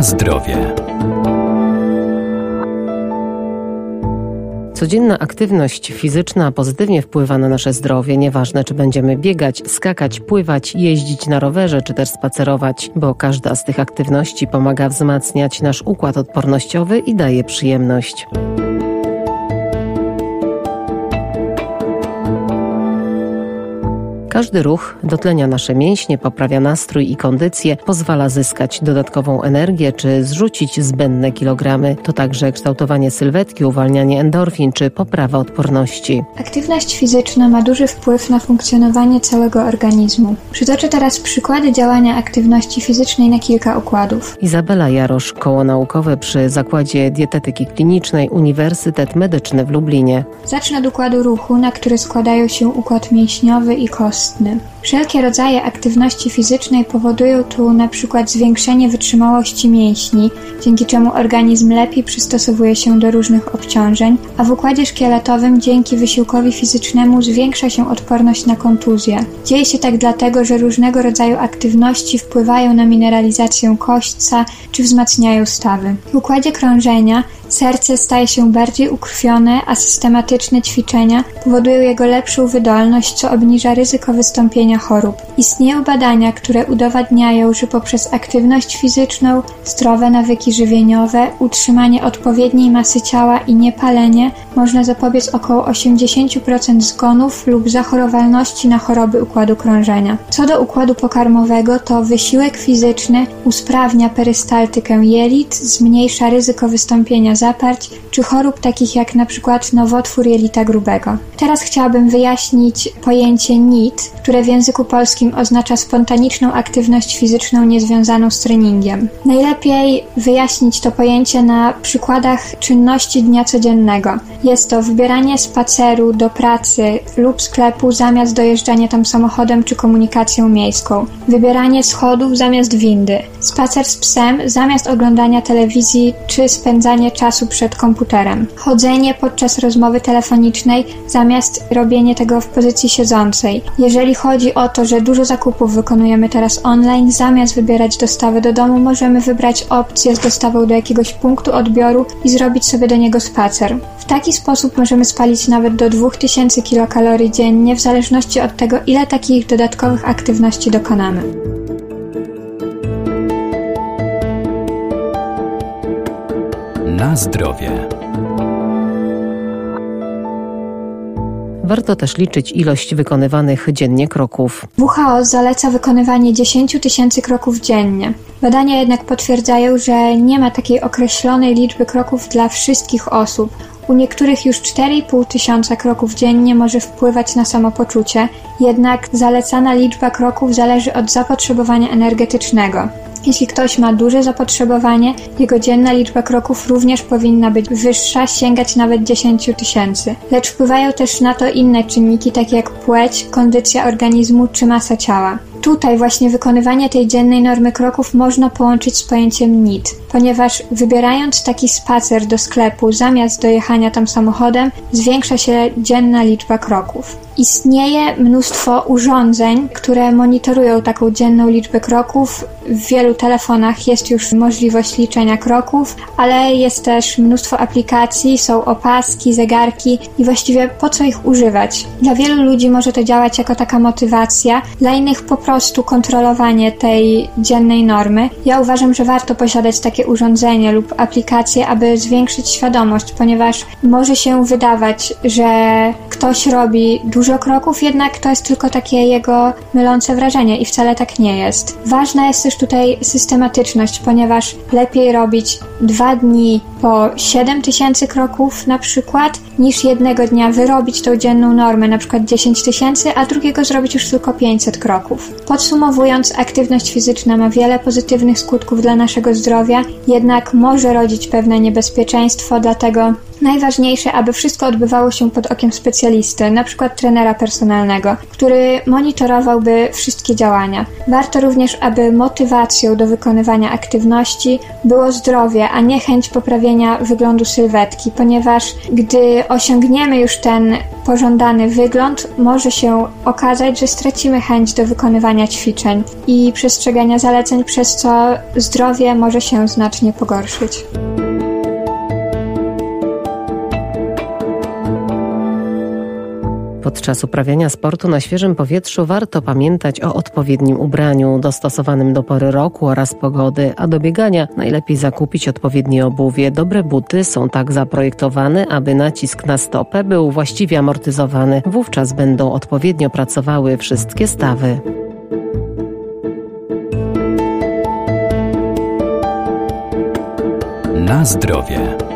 Zdrowie. Codzienna aktywność fizyczna pozytywnie wpływa na nasze zdrowie. Nieważne, czy będziemy biegać, skakać, pływać, jeździć na rowerze, czy też spacerować, bo każda z tych aktywności pomaga wzmacniać nasz układ odpornościowy i daje przyjemność. Każdy ruch dotlenia nasze mięśnie, poprawia nastrój i kondycję, pozwala zyskać dodatkową energię czy zrzucić zbędne kilogramy. To także kształtowanie sylwetki, uwalnianie endorfin czy poprawa odporności. Aktywność fizyczna ma duży wpływ na funkcjonowanie całego organizmu. Przytoczę teraz przykłady działania aktywności fizycznej na kilka układów. Izabela Jarosz, koło naukowe przy Zakładzie Dietetyki Klinicznej Uniwersytet Medyczny w Lublinie. Zacznę od układu ruchu, na który składają się układ mięśniowy i Wszelkie rodzaje aktywności fizycznej powodują tu przykład zwiększenie wytrzymałości mięśni, dzięki czemu organizm lepiej przystosowuje się do różnych obciążeń, a w układzie szkieletowym dzięki wysiłkowi fizycznemu zwiększa się odporność na kontuzję. Dzieje się tak dlatego, że różnego rodzaju aktywności wpływają na mineralizację kośćca czy wzmacniają stawy. W układzie krążenia serce staje się bardziej ukrwione, a systematyczne ćwiczenia powodują jego lepszą wydolność, co obniża ryzyko wystąpienia chorób. Istnieją badania, które udowadniają, że poprzez aktywność fizyczną, zdrowe nawyki żywieniowe, utrzymanie odpowiedniej masy ciała i niepalenie można zapobiec około 80% zgonów lub zachorowalności na choroby układu krążenia. Co do układu pokarmowego, to wysiłek fizyczny usprawnia perystaltykę jelit, zmniejsza ryzyko wystąpienia zaparć czy chorób takich jak na przykład nowotwór jelita grubego. Teraz chciałabym wyjaśnić pojęcie NIT, które w języku polskim oznacza spontaniczną aktywność fizyczną niezwiązaną z treningiem. Najlepiej wyjaśnić to pojęcie na przykładach czynności dnia codziennego. Jest to wybieranie spaceru do pracy lub sklepu zamiast dojeżdżania tam samochodem czy komunikacją miejską. Wybieranie schodów zamiast windy. Spacer z psem zamiast oglądania telewizji czy spędzanie czasu przed komputerem. Chodzenie podczas rozmowy telefonicznej zamiast robienie tego w pozycji siedzącej. Jeżeli chodzi o to, że dużo zakupów wykonujemy teraz online, zamiast wybierać dostawę do domu, możemy wybrać opcję z dostawą do jakiegoś punktu odbioru i zrobić sobie do niego spacer. W taki sposób możemy spalić nawet do 2000 kilokalorii dziennie, w zależności od tego, ile takich dodatkowych aktywności dokonamy. Na zdrowie. Warto też liczyć ilość wykonywanych dziennie kroków. WHO zaleca wykonywanie 10 tysięcy kroków dziennie. Badania jednak potwierdzają, że nie ma takiej określonej liczby kroków dla wszystkich osób. U niektórych już 4,5 tysiąca kroków dziennie może wpływać na samopoczucie, jednak zalecana liczba kroków zależy od zapotrzebowania energetycznego. Jeśli ktoś ma duże zapotrzebowanie, jego dzienna liczba kroków również powinna być wyższa, sięgać nawet 10 tysięcy. Lecz wpływają też na to inne czynniki, takie jak płeć, kondycja organizmu czy masa ciała. Tutaj właśnie wykonywanie tej dziennej normy kroków można połączyć z pojęciem NIT, ponieważ wybierając taki spacer do sklepu zamiast dojechania tam samochodem, zwiększa się dzienna liczba kroków. Istnieje mnóstwo urządzeń, które monitorują taką dzienną liczbę kroków. W wielu telefonach jest już możliwość liczenia kroków, ale jest też mnóstwo aplikacji, są opaski, zegarki i właściwie po co ich używać? Dla wielu ludzi może to działać jako taka motywacja, dla innych po prostu kontrolowanie tej dziennej normy. Ja uważam, że warto posiadać takie urządzenie lub aplikacje, aby zwiększyć świadomość, ponieważ może się wydawać, że ktoś robi dużo kroków, jednak to jest tylko takie jego mylące wrażenie i wcale tak nie jest. Ważna jest też tutaj systematyczność, ponieważ lepiej robić dwa dni po 7 tysięcy kroków na przykład, niż jednego dnia wyrobić tą dzienną normę, na przykład 10 tysięcy, a drugiego zrobić już tylko 500 kroków. Podsumowując, aktywność fizyczna ma wiele pozytywnych skutków dla naszego zdrowia, jednak może rodzić pewne niebezpieczeństwo, dlatego najważniejsze, aby wszystko odbywało się pod okiem specjalisty, np. trenera personalnego, który monitorowałby wszystkie działania. Warto również, aby motywacją do wykonywania aktywności było zdrowie, a nie chęć poprawienia wyglądu sylwetki, ponieważ gdy osiągniemy już ten pożądany wygląd, może się okazać, że stracimy chęć do wykonywania ćwiczeń i przestrzegania zaleceń, przez co zdrowie może się znacznie pogorszyć. Podczas uprawiania sportu na świeżym powietrzu warto pamiętać o odpowiednim ubraniu, dostosowanym do pory roku oraz pogody, a do biegania najlepiej zakupić odpowiednie obuwie. Dobre buty są tak zaprojektowane, aby nacisk na stopę był właściwie amortyzowany. Wówczas będą odpowiednio pracowały wszystkie stawy. Na zdrowie.